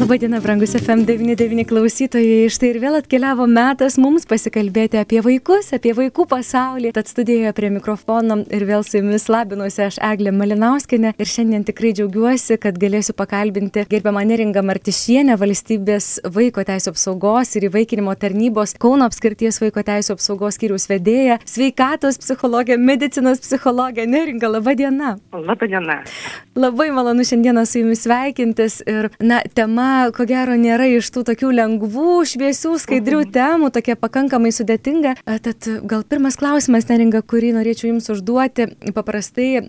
Labadiena, brangus FM99 klausytojai. Štai ir vėl atkeliavo metas mums pasikalbėti apie vaikus, apie vaikų pasaulį. Tad studijoje prie mikrofono ir vėl su jumis labinuosi aš Eglė Malinauskinė. Ir šiandien tikrai džiaugiuosi, kad galėsiu pakalbinti gerbiamą Neringą Martišienę, valstybės vaiko teisų apsaugos ir įvaikinimo tarnybos Kauno apskirties vaiko teisų apsaugos skyriaus vedėją, sveikatos psichologę, medicinos psichologę. Neringa, laba diena. Labai malonu šiandieną su jumis sveikintis. Ir, na, tema tema, ko gero, nėra iš tų tokių lengvų, šviesių, skaidrių mhm. temų, tokia pakankamai sudėtinga. Tad gal pirmas klausimas, neringa, kurį norėčiau Jums užduoti. Paprastai,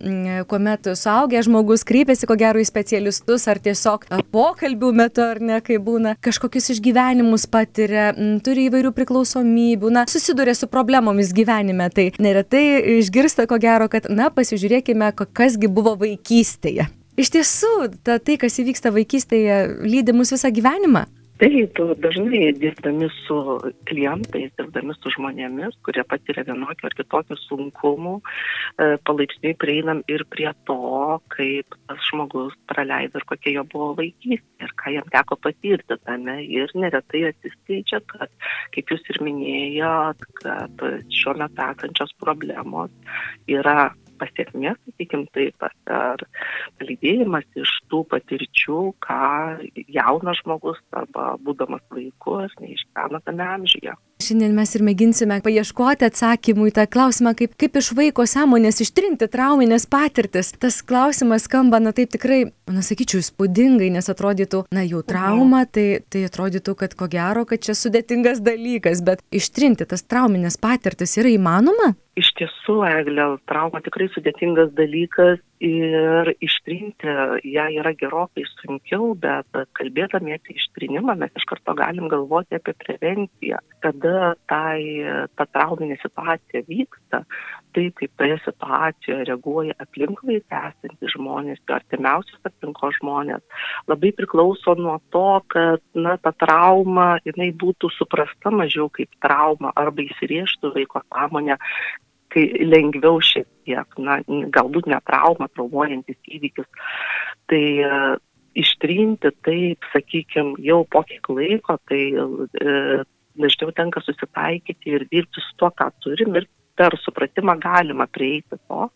kuomet suaugęs žmogus kreipiasi, ko gero, į specialistus ar tiesiog pokalbių metu, ar ne, kai būna, kažkokius išgyvenimus patiria, turi įvairių priklausomybių, na, susiduria su problemomis gyvenime. Tai neretai išgirsta, ko gero, kad, na, pasižiūrėkime, kasgi buvo vaikystėje. Iš tiesų, ta, tai, kas įvyksta vaikystėje, lydi mus visą gyvenimą. Taip, dažnai dirbdami su klientais, dirbdami su žmonėmis, kurie patiria vienokių ar kitokių sunkumų, e, palaipsniui prieinam ir prie to, kaip tas žmogus praleido ir kokia jo buvo vaikystė ir ką jam teko patirti tame. Ir neretai atsiskleidžia, kad, kaip jūs ir minėjot, kad šiuo metu esančios problemos yra pasiekmė, sakykim taip, ar palydėjimas iš tų patirčių, ką jaunas žmogus arba būdamas vaiku ar neišgyvena tame amžiuje. Šiandien mes ir mėginsime paieškoti atsakymų į tą klausimą, kaip, kaip iš vaiko sąmonės ištrinti trauminės patirtis. Tas klausimas skamba, na taip tikrai, na sakyčiau, įspūdingai, nes atrodytų, na jau trauma, tai, tai atrodytų, kad ko gero, kad čia sudėtingas dalykas, bet ištrinti tas trauminės patirtis yra įmanoma? Iš tiesų, Eglė, trauma tikrai sudėtingas dalykas ir ištrinti ją yra gerokai sunkiau, bet kalbėdami apie ištrinimą mes iš karto galim galvoti apie prevenciją. Kada tai, ta trauminė situacija vyksta, tai kaip toje situacijoje reaguoja aplinkui esantys žmonės, jo artimiausios aplinkos žmonės, labai priklauso nuo to, kad na, ta trauma jinai būtų suprasta mažiau kaip trauma arba įsirėžtų vaiko sąmonę kai lengviau šiek tiek, na, galbūt ne trauma, traumuojantis įvykis. Tai e, ištrinti taip, sakykime, jau po kiek laiko, tai e, dažniau tenka susitaikyti ir dirbti su tuo, ką turim ir per supratimą galima prieiti to,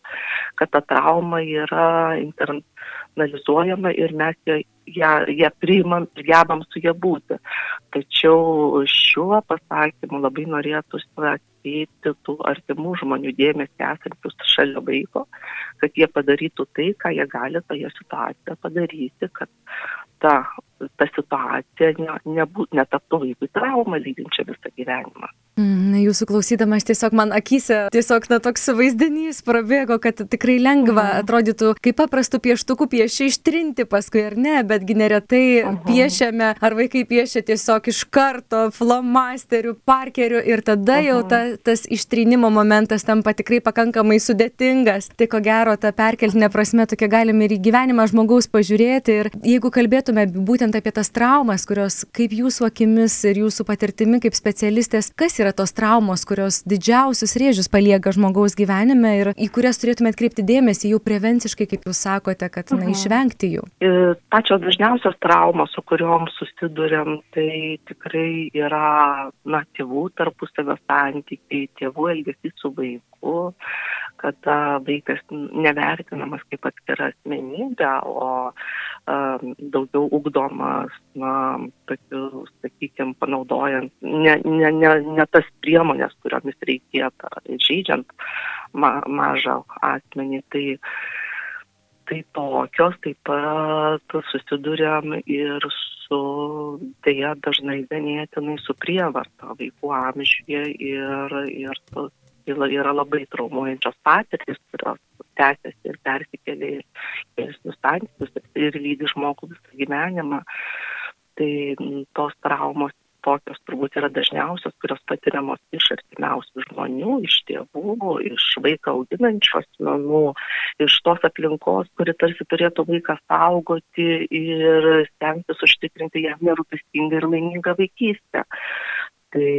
kad ta trauma yra internalizuojama ir mes ją, ją, ją priimam ir gebam su ją būti. Tačiau šiuo pasakymu labai norėtųsi atkreipti tų artimų žmonių dėmesį esančius šalia vaiko, kad jie padarytų tai, ką jie gali toje situacijoje padaryti, kad ta, ta situacija ne, nebū, netaptų vaikui traumą lydinčią visą gyvenimą. Mm, jūsų klausydamas tiesiog man akise tiesiog na, toks vaizdinys prabėgo, kad tikrai lengva mhm. atrodytų, kaip paprastų pieštukų piešia ištrinti paskui ar ne, betgi neretai mhm. piešiame, ar vaikai piešia tiesiog iš karto flomasterių, parkerių ir tada jau ta, tas ištrinimo momentas tampa tikrai pakankamai sudėtingas. Tai ko gero, ta perkeltinė prasme tokia galime ir į gyvenimą žmogaus pažiūrėti. Ir jeigu kalbėtume būtent apie tas traumas, kurios kaip jūsų akimis ir jūsų patirtimi kaip specialistės, kas yra yra tos traumos, kurios didžiausius rėžius palieka žmogaus gyvenime ir į kurias turėtume atkreipti dėmesį jau prevenciškai, kaip jūs sakote, kad na, mhm. išvengti jų? E, pačios dažniausios traumos, su kuriuom susidurėm, tai tikrai yra na, tėvų tarpusavio santykiai, tėvų elgesys su vaiku, kada vaikas nevertinamas kaip atskira asmenybė, o um, daugiau ugdomas, na, tokiu, sakykime, panaudojant ne, ne, ne, ne tas priemonės, kuriomis reikėtų, žaidžiant ma, mažą asmenį. Tai, tai tokios taip pat susidurėm ir su, dėja, dažnai ganėtinai su prievarta vaikų amžiuje ir, ir yra labai traumuojančios patirtis, kurios tęsiasi ir persikelia ir geresnius santykius ir lydi žmogų visą gyvenimą. Tai tos traumos tokios turbūt yra dažniausios, kurios patiriamos iš artimiausių žmonių, iš tėvų, iš vaiką auginančių asmenų, iš tos aplinkos, kuri tarsi turėtų vaiką saugoti ir stengtis užtikrinti jam nerūpestingą ir laimingą vaikystę. Tai,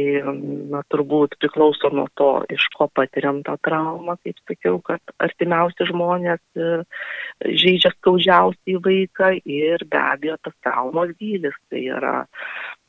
na, turbūt priklauso nuo to, iš ko patiriam tą traumą, kaip sakiau, kad artimiausi žmonės e, žaidžia skaudžiausiai vaiką ir be abejo tas traumos gylis, tai yra,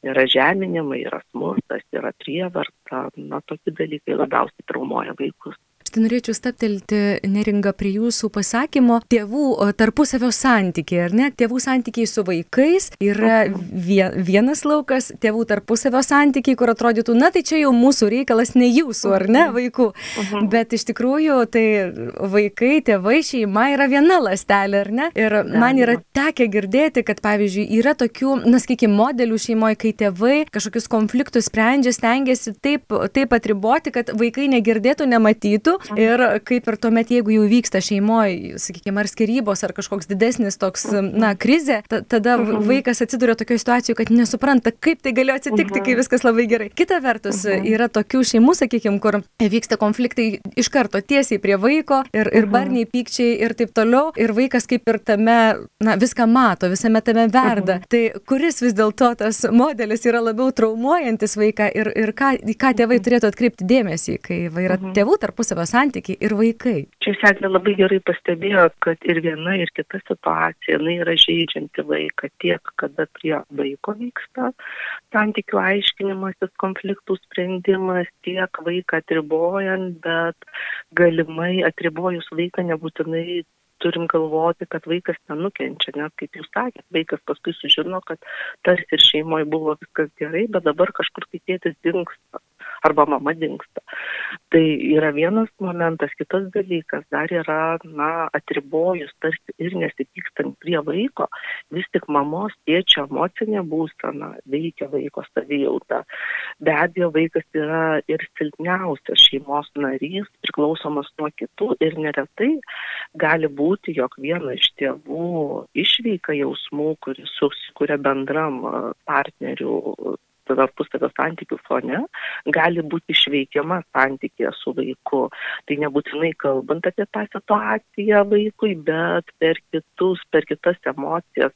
yra žeminimai, yra smurtas, yra prievarta, na, tokie dalykai labiausiai traumuoja vaikus. Štai norėčiau staptelti neringa prie jūsų pasakymo, tėvų tarpusavio santykiai, ar ne? Tėvų santykiai su vaikais yra vienas laukas, tėvų tarpusavio santykiai, kur atrodytų, na tai čia jau mūsų reikalas, ne jūsų, ar ne, vaikų. Bet iš tikrųjų tai vaikai, tėvai, šeima yra viena lastelė, ar ne? Ir man yra tekę girdėti, kad pavyzdžiui yra tokių, na sakykime, modelių šeimoje, kai tėvai kažkokius konfliktus sprendžia, stengiasi taip, taip atriboti, kad vaikai negirdėtų, nematytų Ir kaip ir tuomet, jeigu jau vyksta šeimoje, sakykime, ar skirybos, ar kažkoks didesnis toks, na, krizė, ta, tada mhm. vaikas atsiduria tokioje situacijoje, kad nesupranta, kaip tai galėjo atsitikti, kai mhm. viskas labai gerai. Kita vertus, mhm. yra tokių šeimų, sakykime, kur vyksta konfliktai iš karto tiesiai prie vaiko ir, ir barniai pykčiai ir taip toliau. Ir vaikas kaip ir tame, na, viską mato, visame tame verda. Tai kuris vis dėlto tas modelis yra labiau traumuojantis vaiką ir, ir ką, ką tėvai turėtų atkreipti dėmesį, kai yra tėvų tarpusavio santykiai ir vaikai. Čia Seklė labai gerai pastebėjo, kad ir viena, ir kita situacija, jinai yra žaidžianti vaiką tiek, kada prie vaiko vyksta santykių aiškinimasis, konfliktų sprendimas, tiek vaiką atribojant, bet galimai atribojus vaiką nebūtinai turim galvoti, kad vaikas nenukenčia, nes kaip jūs sakėt, vaikas paskui sužino, kad tarsi ir šeimoje buvo viskas gerai, bet dabar kažkur tai tėtis dinksta arba mama dinksta. Tai yra vienas momentas, kitas dalykas dar yra, na, atribojus tarsi ir nesipykstant prie vaiko, vis tik mamos, tėčio emocinė būsena veikia vaiko savijautą. Be abejo, vaikas yra ir silpniausias šeimos narys, priklausomas nuo kitų ir neretai gali būti, jog viena iš tėvų išveika jausmų, kuris susikuria bendram partnerių tarpusavio santykių fone gali būti išveikiama santykėje su vaiku. Tai nebūtinai kalbant apie tą situaciją vaikui, bet per kitus, per kitas emocijas,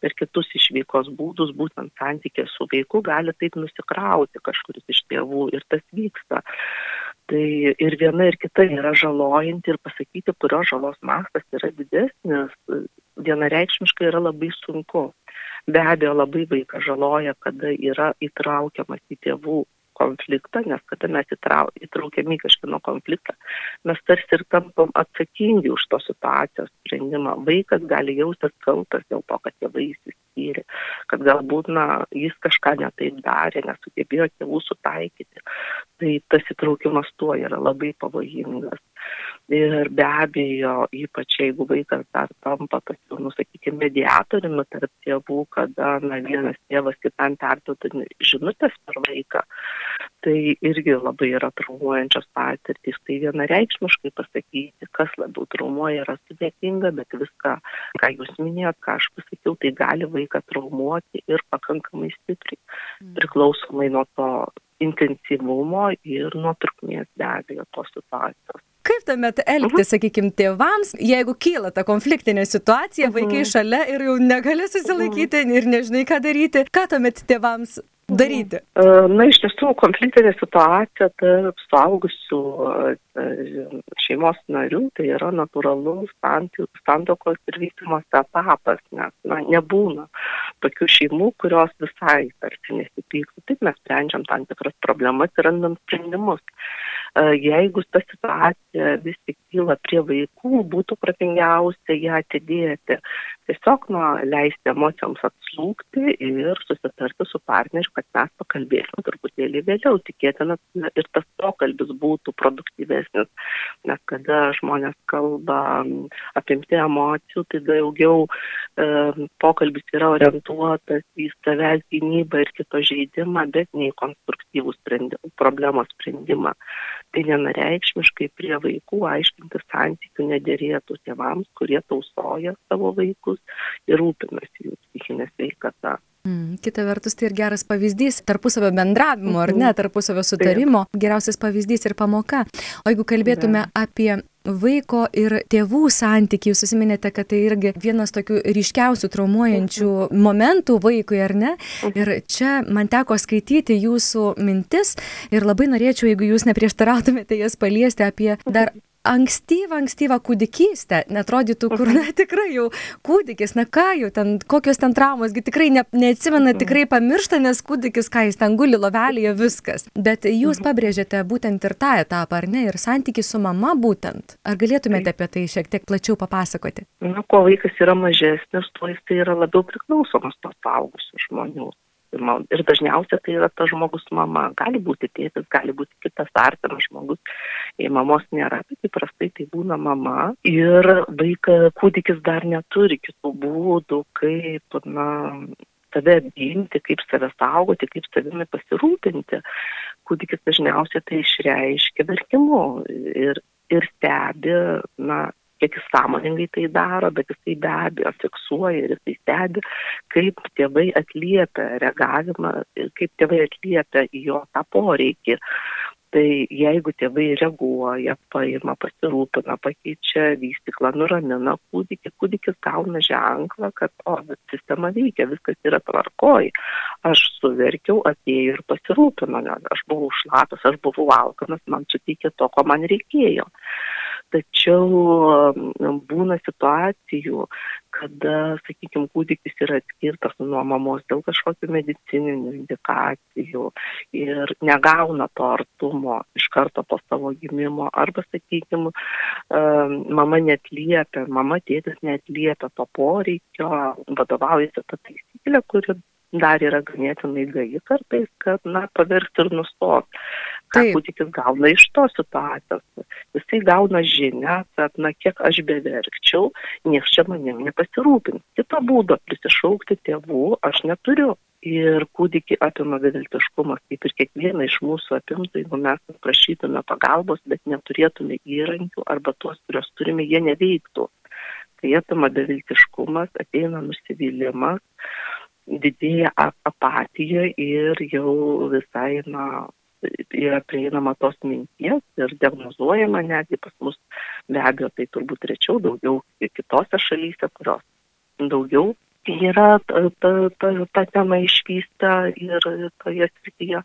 per kitus išveikos būdus, būtent santykė su vaiku gali taip nusikrauti kažkuris iš tėvų ir tas vyksta. Tai ir viena ir kita yra žalojanti ir pasakyti, kurio žalos mastas yra didesnis, vienareikšmiškai yra labai sunku. Be abejo, labai vaiką žaloja, kada yra įtraukiamas į tėvų konfliktą, nes kada mes įtrau, įtraukiami kažkieno konfliktą, mes tarsi ir tampam atsakingi už tos situacijos sprendimą. Vaikas gali jaustis kaltas dėl to, kad tėvai įsiskyrė, kad galbūt na, jis kažką netaip darė, nesugebėjo tėvų sutaikyti. Tai tas įtraukimas tuo yra labai pavojingas. Ir be abejo, ypač jeigu vaikas dar tampa tokiu, nu, sakykime, mediatoriumi tarp tėvų, kada na, vienas tėvas kitam perduoda žinutės per vaiką, tai irgi labai yra traumuojančios patirtys. Tai vienareikšmiškai pasakyti, kas labiau traumuoja, yra sudėtinga, bet viską, ką jūs minėjot, ką aš pasakiau, tai gali vaiką traumuoti ir pakankamai stipriai, mm. priklausomai nuo to intensyvumo ir nuo trukmės be abejo tos situacijos kaip tuomet elgtis, sakykime, tėvams, jeigu kyla ta konfliktinė situacija, vaikai mhm. šalia ir jau negali susilaikyti ir nežinai, ką daryti, ką tuomet tėvams daryti? Na, iš tiesų, konfliktinė situacija tarp suaugusių šeimos narių tai yra natūralus santokos ir vystimosi etapas, nes na, nebūna tokių šeimų, kurios visai tarsi nesipyktų. Taip mes sprendžiam tam tikras problemas ir randam sprendimus. Jeigu ta situacija vis tik kyla prie vaikų, būtų pratingiausia ją atidėti. Tiesiog nu, leisti emocijoms atslūgti ir susitarti su partneriu, kad mes pakalbėsim truputėlį vėliau. Tikėtina ir tas pokalbis būtų produktyvesnis, nes kada žmonės kalba apimti emocijų, tai daugiau e, pokalbis yra orientuotas į savęs gynybą ir kito žaidimą, bet ne į konstruktyvų sprendimą, problemos sprendimą. Tai vienareikšmiškai prie vaikų aiškinti santykių nedėrėtų tėvams, kurie tausoja savo vaikus ir rūpinasi jų psichinė sveikata. Mm, kita vertus, tai ir geras pavyzdys tarpusavio bendravimo, ar ne, mhm. tarpusavio sutarimo, geriausias pavyzdys ir pamoka. O jeigu kalbėtume apie vaiko ir tėvų santykiai, jūs susiminėte, kad tai irgi vienas tokių ryškiausių traumuojančių mhm. momentų vaikui, ar ne? Mhm. Ir čia man teko skaityti jūsų mintis ir labai norėčiau, jeigu jūs neprieštarautumėte jas paliesti apie dar ankstyvą, ankstyvą kūdikystę, netrodytų, kur, na, tikrai jau kūdikis, na ką jau ten, kokios ten traumos, tikrai ne, neatsimena, tikrai pamiršta, nes kūdikis, ką jis ten guli lovelėje, viskas. Bet jūs pabrėžėte būtent ir tą etapą, ar ne, ir santyki su mama būtent. Ar galėtumėte apie tai šiek tiek plačiau papasakoti? Na, kuo vaikas yra mažesnis, tuo jis tai yra labiau priklausomas nuo suaugusių žmonių. Ir dažniausiai tai yra tas žmogus mama. Gali būti tėtis, gali būti kitas artimas žmogus. Jei mamos nėra, tai įprastai tai būna mama. Ir vaikas, kūdikis dar neturi kitų būdų, kaip, na, save apginti, kaip save saugoti, kaip savimi pasirūpinti. Kūdikis dažniausiai tai išreiškia verkimu ir, ir stebi, na, kiek jis sąmoningai tai daro, bet jisai be abejo fiksuoja ir jisai stebi, kaip tėvai atliepia reagavimą, kaip tėvai atliepia jo tą poreikį. Tai jeigu tėvai reaguoja, paima, pasirūpina, pakeičia vystiklą, nuramina kūdikį, kūdikis gauna ženklą, kad, o, sistema veikia, viskas yra tvarkoj. Aš suverkiau, atėjau ir pasirūpino, aš buvau šlapas, aš buvau alkanas, man suteikė to, ko man reikėjo tačiau būna situacijų, kada, sakykime, kūdikis yra atskirtas nuo mamos dėl kažkokių medicininių indikacijų ir negauna to artumo iš karto po savo gimimo, arba, sakykime, mama netliepia, mama tėtis netliepia to poreikio, vadovaujasi tą taisyklę, kuri dar yra ganėtinai gaji kartais, kad, na, pavirsti ir nustoti. Ką kūdikis gauna iš tos situacijos. Jisai gauna žinę, kad, na, kiek aš beverkčiau, niekas čia manim nepasirūpins. Kito būdo prisišaukti tėvų aš neturiu. Ir kūdikį apima beviltiškumas, kaip ir kiekvieną iš mūsų apimtų, jeigu mes prašytume pagalbos, bet neturėtume įrankių arba tuos, kuriuos turime, jie neveiktų. Tai apima beviltiškumas, ateina nusivylimas, didėja apatija ir jau visai, na, yra prieinama tos minties ir diagnozuojama netgi pas mus, be abejo, tai turbūt rečiau, daugiau ir kitose šalyse, kurios daugiau yra ta, ta, ta, ta tema išvysta ir toje srityje,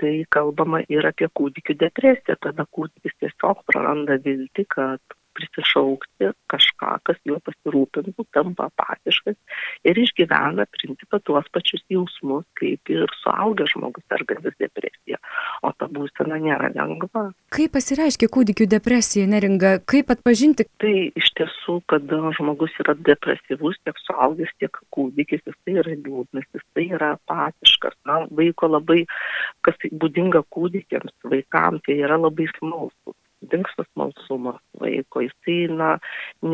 tai kalbama ir apie kūdikių depresiją, tada kūdikis tiesiog praranda viltį, kad prisišaukti kažką, kas juo pasirūpintų, tampa apatiškas ir išgyvena principą tuos pačius jausmus, kaip ir suaugęs žmogus sergantis depresija. O ta būsena nėra lengva. Kaip pasireiškia kūdikių depresija, neringa, kaip atpažinti? Tai iš tiesų, kada žmogus yra depresyvus, tiek suaugęs, tiek kūdikis, jis tai yra liūdnas, jis tai yra apatiškas. Na, vaiko labai, kas būdinga kūdikiams, vaikams, tai yra labai smalsus dinksta smalsumas vaiko, jisai, na,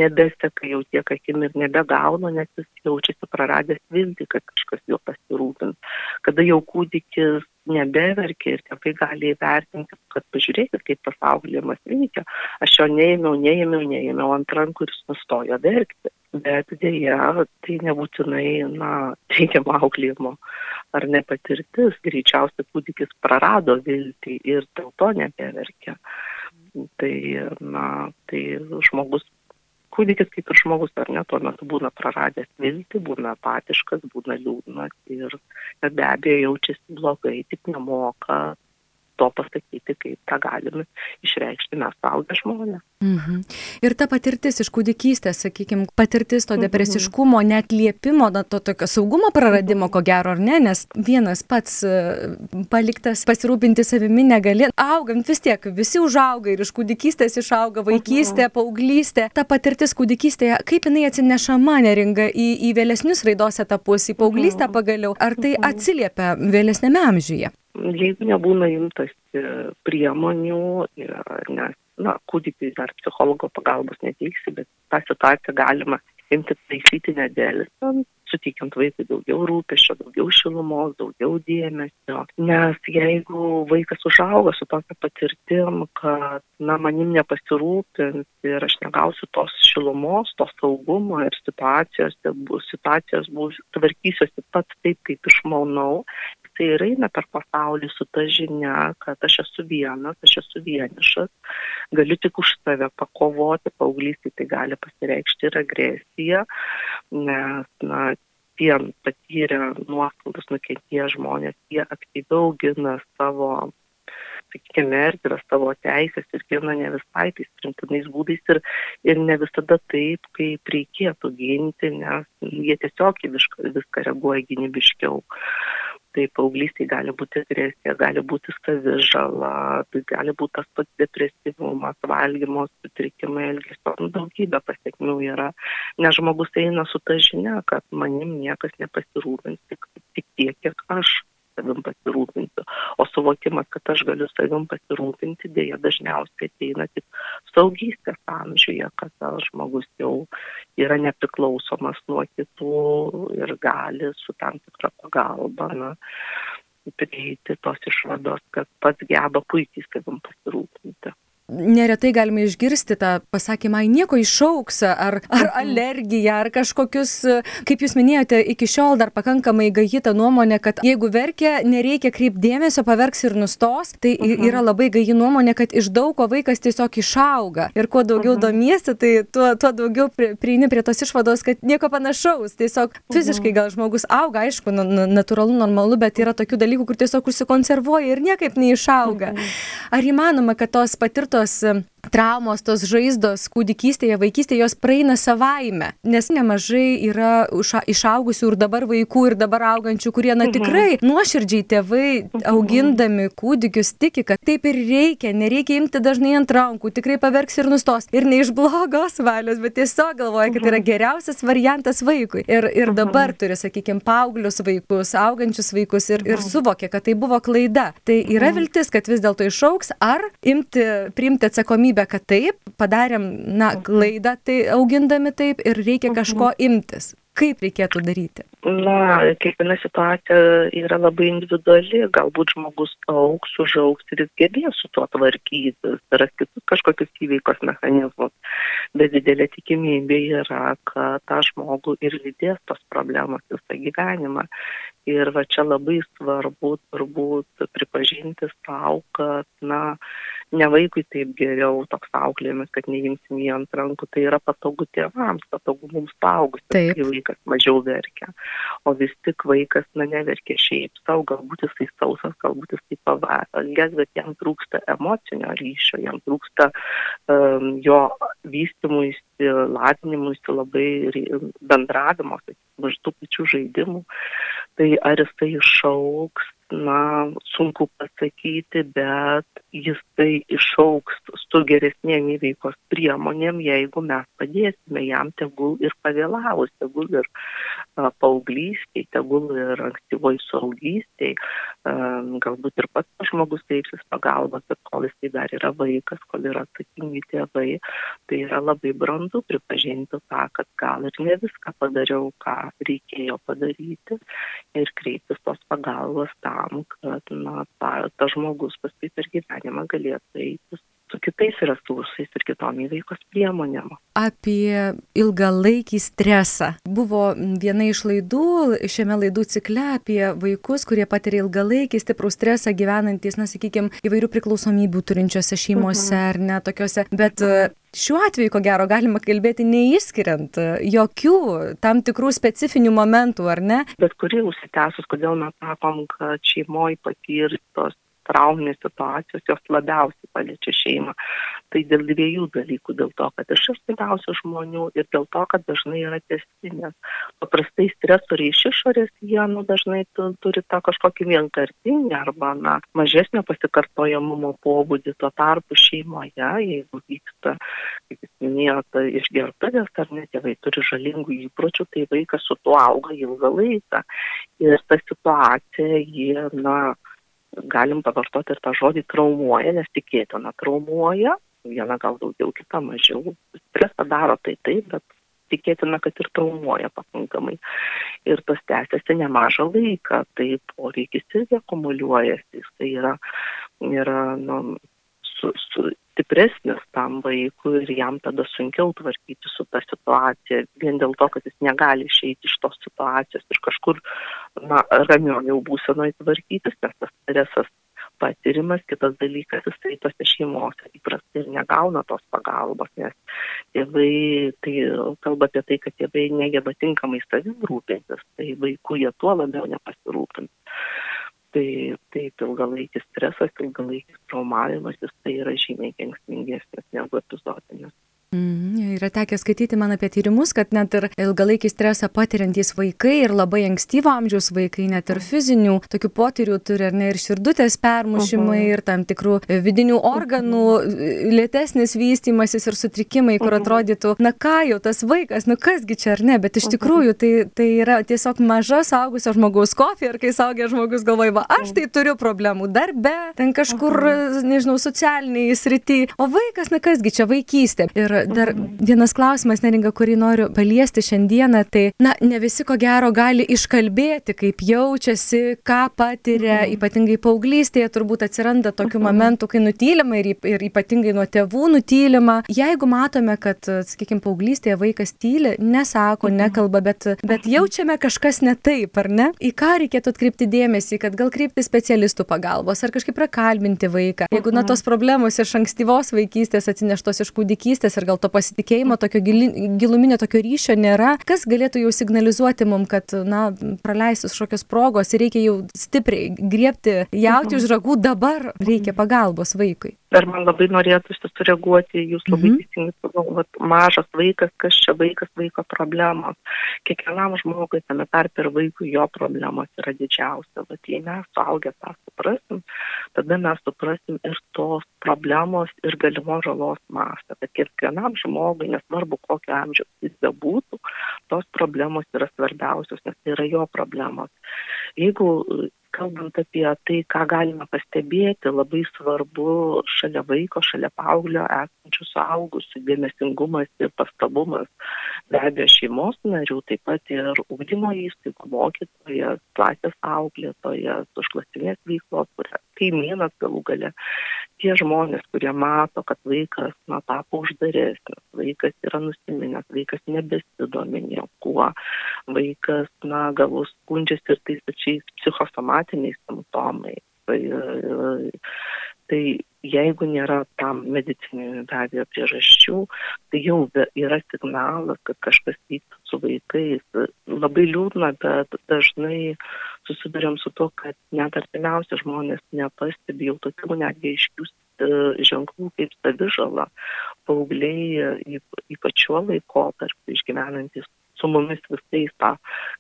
nebeseka jau tiek akim ir nebegauna, nes jis jaučiasi praradęs viltį, kad kažkas jo pasirūpins. Kada jau kūdikis nebeverkia ir tėvai gali įvertinti, kad pažiūrėkit, kaip pasaulymas veikia. Aš jo neėmiau, neėmiau, neėmiau ant rankų ir jis nustojo verkti. Bet dėja, tai nebūtinai, na, teigiamo auklėjimo ar nepatirtis. Greičiausiai kūdikis prarado viltį ir dėl to nebeverkia. Tai, na, tai žmogus, kūdikis kaip ir žmogus, ar ne, tuo metu būna praradęs viltį, būna apatiškas, būna liūdnas ir be abejo jaučiasi blogai, tik nemoka to pasakyti, kaip tą galime išreikšti mes suaugę žmonės. Mhm. Ir ta patirtis iš kūdikystės, sakykime, patirtis to mhm. depresiškumo, mhm. net liepimo, na, to tokio saugumo praradimo, ko gero, ar ne, nes vienas pats e, paliktas pasirūpinti savimi negali. Augant vis tiek, visi užauga ir iš kūdikystės išauga vaikystė, mhm. paauglystė. Ta patirtis kūdikystėje, kaip jinai atsinešama neringa į, į vėlesnius raidos etapus, į paauglystę mhm. pagaliau, ar tai mhm. atsiliepia vėlesnėme amžiuje? Jeigu nebūna imtasi priemonių, nes, na, kūdikiai dar psichologo pagalbos neteiksi, bet tą situaciją galima imti taisyti nedėlisant, suteikiant vaikui daugiau rūpešio, daugiau šilumos, daugiau dėmesio. Nes jeigu vaikas užauga su tokia patirtim, kad, na, manim nepasirūpins ir aš negausiu tos šilumos, to saugumo ir situacijos, bus, situacijos bus, tvarkysiuosi pats taip, kaip išmanau, tai ir eina per pasaulį su ta žinia, kad aš esu vienas, aš esu vienišas, galiu tik už save pakovoti, paauglystį tai gali pasireikšti ir agresija, nes, na, tie patyrę nuoskaudas nukentėję žmonės, jie aktyviau gina savo, sakykime, erdvę, savo teisės ir gina ne visai tais primtinais būdais ir, ir ne visada taip, kaip reikėtų ginti, nes jie tiesiog viską, viską reaguoja gynybiškiau tai paauglystėj gali būti agresija, gali būti savižala, tai gali būti tas pats depresyvumas, valgymo sutrikimai, elgesio, nu, daugybė pasiekmių yra, nes žmogus eina su ta žinia, kad manim niekas nepasirūpins, tik, tik tiek, kiek aš savim pasirūpinsiu. O suvokimas, kad aš galiu savim pasirūpinti, dėja dažniausiai ateina tik saugystės amžiuje, kada žmogus jau yra nepriklausomas nuo kitų ir gali su tam tikra pagalba na, prieiti tos išvados, kad pats geba puikiai savim pasirūpinti neretai galime išgirsti tą pasakymą, nieko išauks, ar, ar mhm. alergiją, ar kažkokius, kaip jūs minėjote, iki šiol dar pakankamai gaji ta nuomonė, kad jeigu verkia, nereikia kreipdėmėsio, paverks ir nustos. Tai mhm. yra labai gaji nuomonė, kad iš daug ko vaikas tiesiog išauga. Ir kuo daugiau mhm. domiesi, tai tuo, tuo daugiau prieini prie tos išvados, kad nieko panašaus. Tiesiog fiziškai gal žmogus auga, aišku, natūralu, normalu, bet yra tokių dalykų, kur tiesiog užsikonservuoja ir niekaip neišauga. Ar įmanoma, kad tos patirtos tos traumos, tos žaizdos kūdikystėje, vaikystėje, jos praeina savaime, nes nemažai yra išaugusių ir dabar vaikų, ir dabar augančių, kurie, na mhm. tikrai nuoširdžiai tėvai mhm. augindami kūdikius tiki, kad taip ir reikia, nereikia imti dažnai ant rankų, tikrai paverks ir nustos. Ir ne iš blogos valios, bet tiesiog galvoja, kad tai yra mhm. geriausias variantas vaikui. Ir, ir dabar turi, sakykime, paauglius vaikus, augančius vaikus ir, ir suvokia, kad tai buvo klaida. Tai yra viltis, kad vis dėlto išauks, ar imti, priimti atsakomybę atsakomybę, kad taip, padarėm, na, klaidą tai augindami taip ir reikia kažko imtis. Kaip reikėtų daryti? Na, kiekviena situacija yra labai individuali, galbūt žmogus auks, užauks ir jis gebės su tuo tvarkytis, ras kitus kažkokius įveikos mechanizmus, bet didelė tikimybė yra, kad tą žmogų ir lydės tos problemos visą gyvenimą. Ir va čia labai svarbu turbūt pripažinti savo, kad, na, ne vaikui taip geriau toks auklėjimas, kad neimsim jį ant rankų, tai yra patogu tėvams, patogu mums paaugus, kai vaikas mažiau verkia. O vis tik vaikas, na, neverkia šiaip savo, galbūt jisai sausas, galbūt jisai pavalgęs, bet jam trūksta emocinio ryšio, jam trūksta um, jo vystimuisi, latinimuisi labai bendravimo, sakykime, iš tų pačių žaidimų. Tai ar jisai išauks na, sunku pasakyti, bet jisai išauks su geresnėm įveikos priemonėm, jeigu mes padėsime jam tegul ir pavėlavus, tegul ir a, paauglystėj, tegul ir ankstyvoj suaugystėj, galbūt ir pats žmogus teipsis pagalbos, bet kol jisai dar yra vaikas, kol yra atsakingi tėvai, tai yra labai brandu pripažinti tą, kad gal ir ne viską padariau, ką reikėjo padaryti ir kreiptis tos pagalbos tam kad na, ta, tas žmogus paskui per gyvenimą galėtų eiti su kitais resursais ir kitom įveikos priemonėm. Apie ilgalaikį stresą. Buvo viena iš laidų šiame laidų cikle apie vaikus, kurie patiria ilgalaikį stiprų stresą gyvenantis, na, sakykime, įvairių priklausomybių turinčiose šeimose mhm. ar ne tokiuose. Bet Šiuo atveju, ko gero, galima kalbėti neišskiriant jokių tam tikrų specifinių momentų, ar ne? Bet kuri užsitęsus, kodėl mes sakom, kad šeimoje patirtos trauminės situacijos jos labiausiai paliečia šeimą. Tai dėl dviejų dalykų. Dėl to, kad iš artimiausių žmonių ir dėl to, kad dažnai yra testinės. Paprastai stresoriai iš išorės jie nu, dažnai turi tą kažkokį vienkartinį arba na, mažesnio pasikartojamumo pobūdį. Tuo tarpu šeimoje, jeigu vyksta, kaip jūs minėjote, išgertuvės ar ne, tėvai turi žalingų įpročių, tai vaikas su tuo auga ilgą laiką. Ir ta situacija, jie, na, galim pavartoti ir tą žodį traumuoja, nes tikėtina traumuoja, viena gal daugiau, kita mažiau. Stresą daro tai taip, bet tikėtina, kad ir traumuoja pakankamai. Ir tas tęsiasi nemažą laiką, tai poveikis irgi akumuliuojasi, jis yra, yra nu, su, su, stipresnis tam vaikui ir jam tada sunkiau tvarkyti su ta situacija, vien dėl to, kad jis negali išeiti iš tos situacijos ir kažkur na, ramiau jau būsenoje tvarkytis, nes tas stresas patirimas, kitas dalykas, jisai tose šeimose įprastai ir negauna tos pagalbos, nes tėvai, tai kalba apie tai, kad tėvai negeba tinkamai savim rūpintis, tai vaikų jie tuo labiau nepasirūpins. Tai taip ilgalaikis stresas, ilgalaikis traumavimasis tai yra žymiai kenksmingesnis negu epizodinis. Mm, yra tekę skaityti man apie tyrimus, kad net ir ilgalaikį stresą patiriantys vaikai ir labai ankstyvo amžiaus vaikai, net ir fizinių tokių potyrių turi, ar ne, ir širdutės permušimai, ir tam tikrų vidinių organų, -huh. lėtesnis vystimasis ir sutrikimai, kur atrodytų, na ką jau tas vaikas, nu kasgi čia ar ne, bet iš tikrųjų tai, tai yra tiesiog maža saugusio žmogaus kofė ir kai saugęs žmogus galvoja, va, aš tai turiu problemų darbe, ten kažkur, nežinau, socialiniai srity, o vaikas, na kasgi čia vaikystė. Ir dar vienas klausimas, neringa, kurį noriu paliesti šiandieną, tai, na, ne visi ko gero gali iškalbėti, kaip jaučiasi, ką patiria, mhm. ypatingai paauglystėje turbūt atsiranda tokių mhm. momentų, kai nutylima ir, ir ypatingai nuo tėvų nutylima. Jeigu matome, kad, sakykime, paauglystėje vaikas tyli, nesako, mhm. nekalba, bet, bet jaučiame kažkas ne taip, ar ne? Į ką reikėtų atkreipti dėmesį, kad gal kreipti specialistų pagalbos ar kažkaip prakalbinti vaiką. Jeigu, na, tos problemos iš ankstyvos vaikystės atsineštos iš kūdikystės ir gal to pasitikėjimo, tokio gili, giluminio tokio ryšio nėra, kas galėtų jau signalizuoti mum, kad, na, praleistus kažkokios progos ir reikia jau stipriai griebti jauti už ragų, dabar reikia pagalbos vaikui. Ir man labai norėtųsi sureaguoti, jūs labai mm -hmm. teisingai pagalvojat, mažas vaikas, kas čia vaikas, vaiko problemos. Kiekvienam žmogui, tame tarp ir vaikui, jo problemos yra didžiausia. Bet jei mes suaugę tą suprasim, tada mes suprasim ir tos problemos ir galimos žalos mastą. Bet kiekvienam žmogui, nesvarbu kokio amžiaus jis bebūtų, tos problemos yra svarbiausios, nes tai yra jo problemos. Jeigu kalbant apie tai, ką galima pastebėti, labai svarbu šalia vaiko, šalia paauglio esančių suaugusių dėmesingumas ir pastabumas. Be abejo, šeimos narių, taip pat ir ugdymo įstaigų mokytojas, klasės auklėtojas, užklasinės veiklos, kaimynas galų gale. Tie žmonės, kurie mato, kad vaikas na, tapo uždaresnis, vaikas yra nusiminęs, vaikas nebesidomi niekuo, vaikas na, galus skundžiasi ir tais pačiais psichosomatiniais simptomais. Tai, tai jeigu nėra tam medicininių be abejo priežasčių, tai jau yra signalas, kad kažkas vyksta su vaikais. Labai liūdna, bet dažnai susidurėm su to, kad net artimiausi žmonės nepastebi jau tokių netgi aiškių e, ženklų kaip savižala. Paaugliai, ypač šiuo laikotarpiu išgyvenantis su mumis visais tą,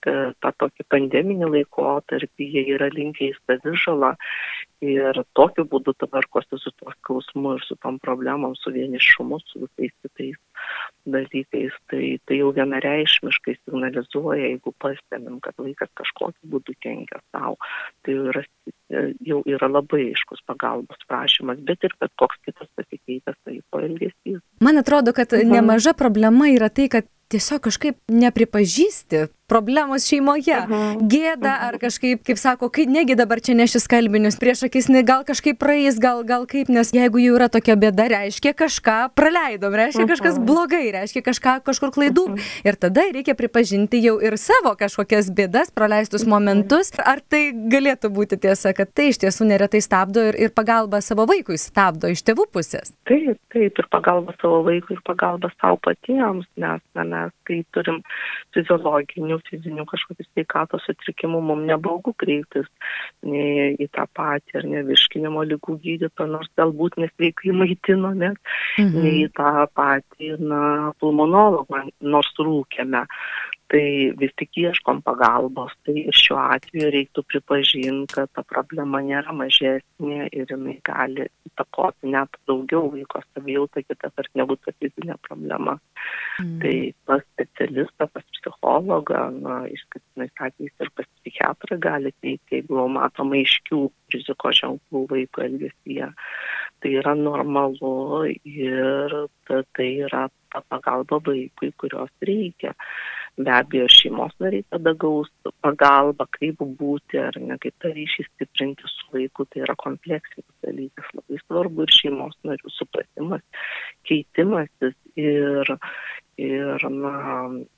tą tokį pandeminį laikotarpį, jie yra linkę į savižalą ir tokiu būdu tvarkosi su tuo skausmu ir su tom problemom, su vienišumu, su visais kitais dalykais. Tai, tai jau vienareišmiškai signalizuoja, jeigu pastebim, kad vaikas kažkokiu būdu kenkia savo, tai yra, jau yra labai aiškus pagalbos prašymas, bet ir bet koks kitas pasikeitęs vaiko elgesys. Man atrodo, kad mhm. nemaža problema yra tai, kad tiesiog kažkaip nepripažįsti problemos šeimoje. Mhm. Gėda ar kažkaip, kaip sako, kai negi dabar čia nešis kalbinius prieš akis, ne, gal kažkaip praeis, gal, gal kaip, nes jeigu jau yra tokia bėda, reiškia kažką praleidom, reiškia kažkas blogai, reiškia kažką kažkur klaidų. Ir tada reikia pripažinti jau ir savo kažkokias bėdas, praleistus momentus. Ar tai galėtų būti tiesa, kad tai iš tiesų neretai stabdo ir, ir pagalba savo vaikui stabdo iš tėvų pusės? Taip, taip, ir pagalba savo vaikui, ir pagalba savo patiems, nes na, mes, kai turim fiziologinių fizinių kažkokių sveikatos sutrikimų, mums nebaugu kreiptis nei į tą patį ar ne virškinimo lygų gydytoją, nors galbūt nesveikai maitinome, mhm. nei į tą patį na, pulmonologą, nors rūkėme tai vis tik ieškom pagalbos. Tai šiuo atveju reiktų pripažinti, kad ta problema nėra mažesnė ir jinai gali įtakoti net daugiau vaiko savijautą kitą kartą negu ta fizinė problema. Mm. Tai pas specialistą, pas psichologą, na, išskirtinais atvejais ir pas psichiatrą gali teikti, jeigu matoma aiškių rizikos ženklų vaiko elgesyje. Tai yra normalu ir tai yra tą pagalbą vaikui, kurios reikia. Be abejo, šeimos nariai tada gaus pagalbą, kaip būti ar ne, kaip tą ryšį stiprinti su vaiku, tai yra kompleksinis dalykas, labai svarbu ir šeimos narių supratimas, keitimasis ir, ir na,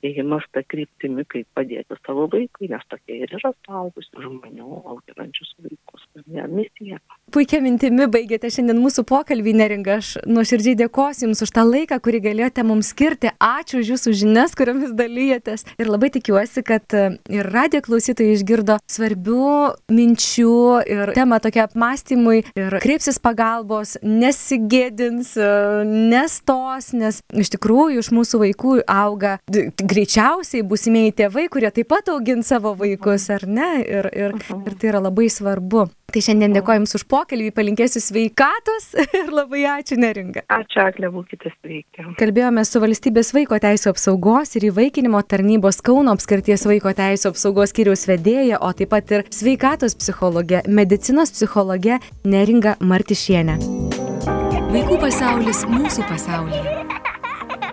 ėjimas tą kryptimį, kaip padėti savo vaikui, nes tokia ir yra suaugusių žmonių auginančius vaikus. Ne, misija. Puikia mintimi baigėte šiandien mūsų pokalbį, neringa. Aš nuoširdžiai dėkosiu Jums už tą laiką, kurį galėjote mums skirti. Ačiū už Jūsų žinias, kuriomis dalyjatės. Ir labai tikiuosi, kad e, ir radio klausytojai išgirdo svarbių minčių ir temą tokia apmąstymui ir kreipsis pagalbos, nesigėdins, e, nestos, nes iš tikrųjų iš mūsų vaikų auga greičiausiai būsimieji tėvai, kurie taip pat augins savo vaikus, ar ne? Ir, ir, ir tai yra labai svarbu. Tai šiandien dėkoju Jums už pokalbį, palinkėsiu sveikatos ir labai ačiū neringa. Ačiū, Aglė, būkite sveiki. Kalbėjome su valstybės vaiko teisų apsaugos ir įvaikinimo tarnybos Kauno apskarties vaiko teisų apsaugos skyriaus vedėja, o taip pat ir sveikatos psichologė, medicinos psichologė neringa Martišienė. Vaikų pasaulis mūsų pasaulyje.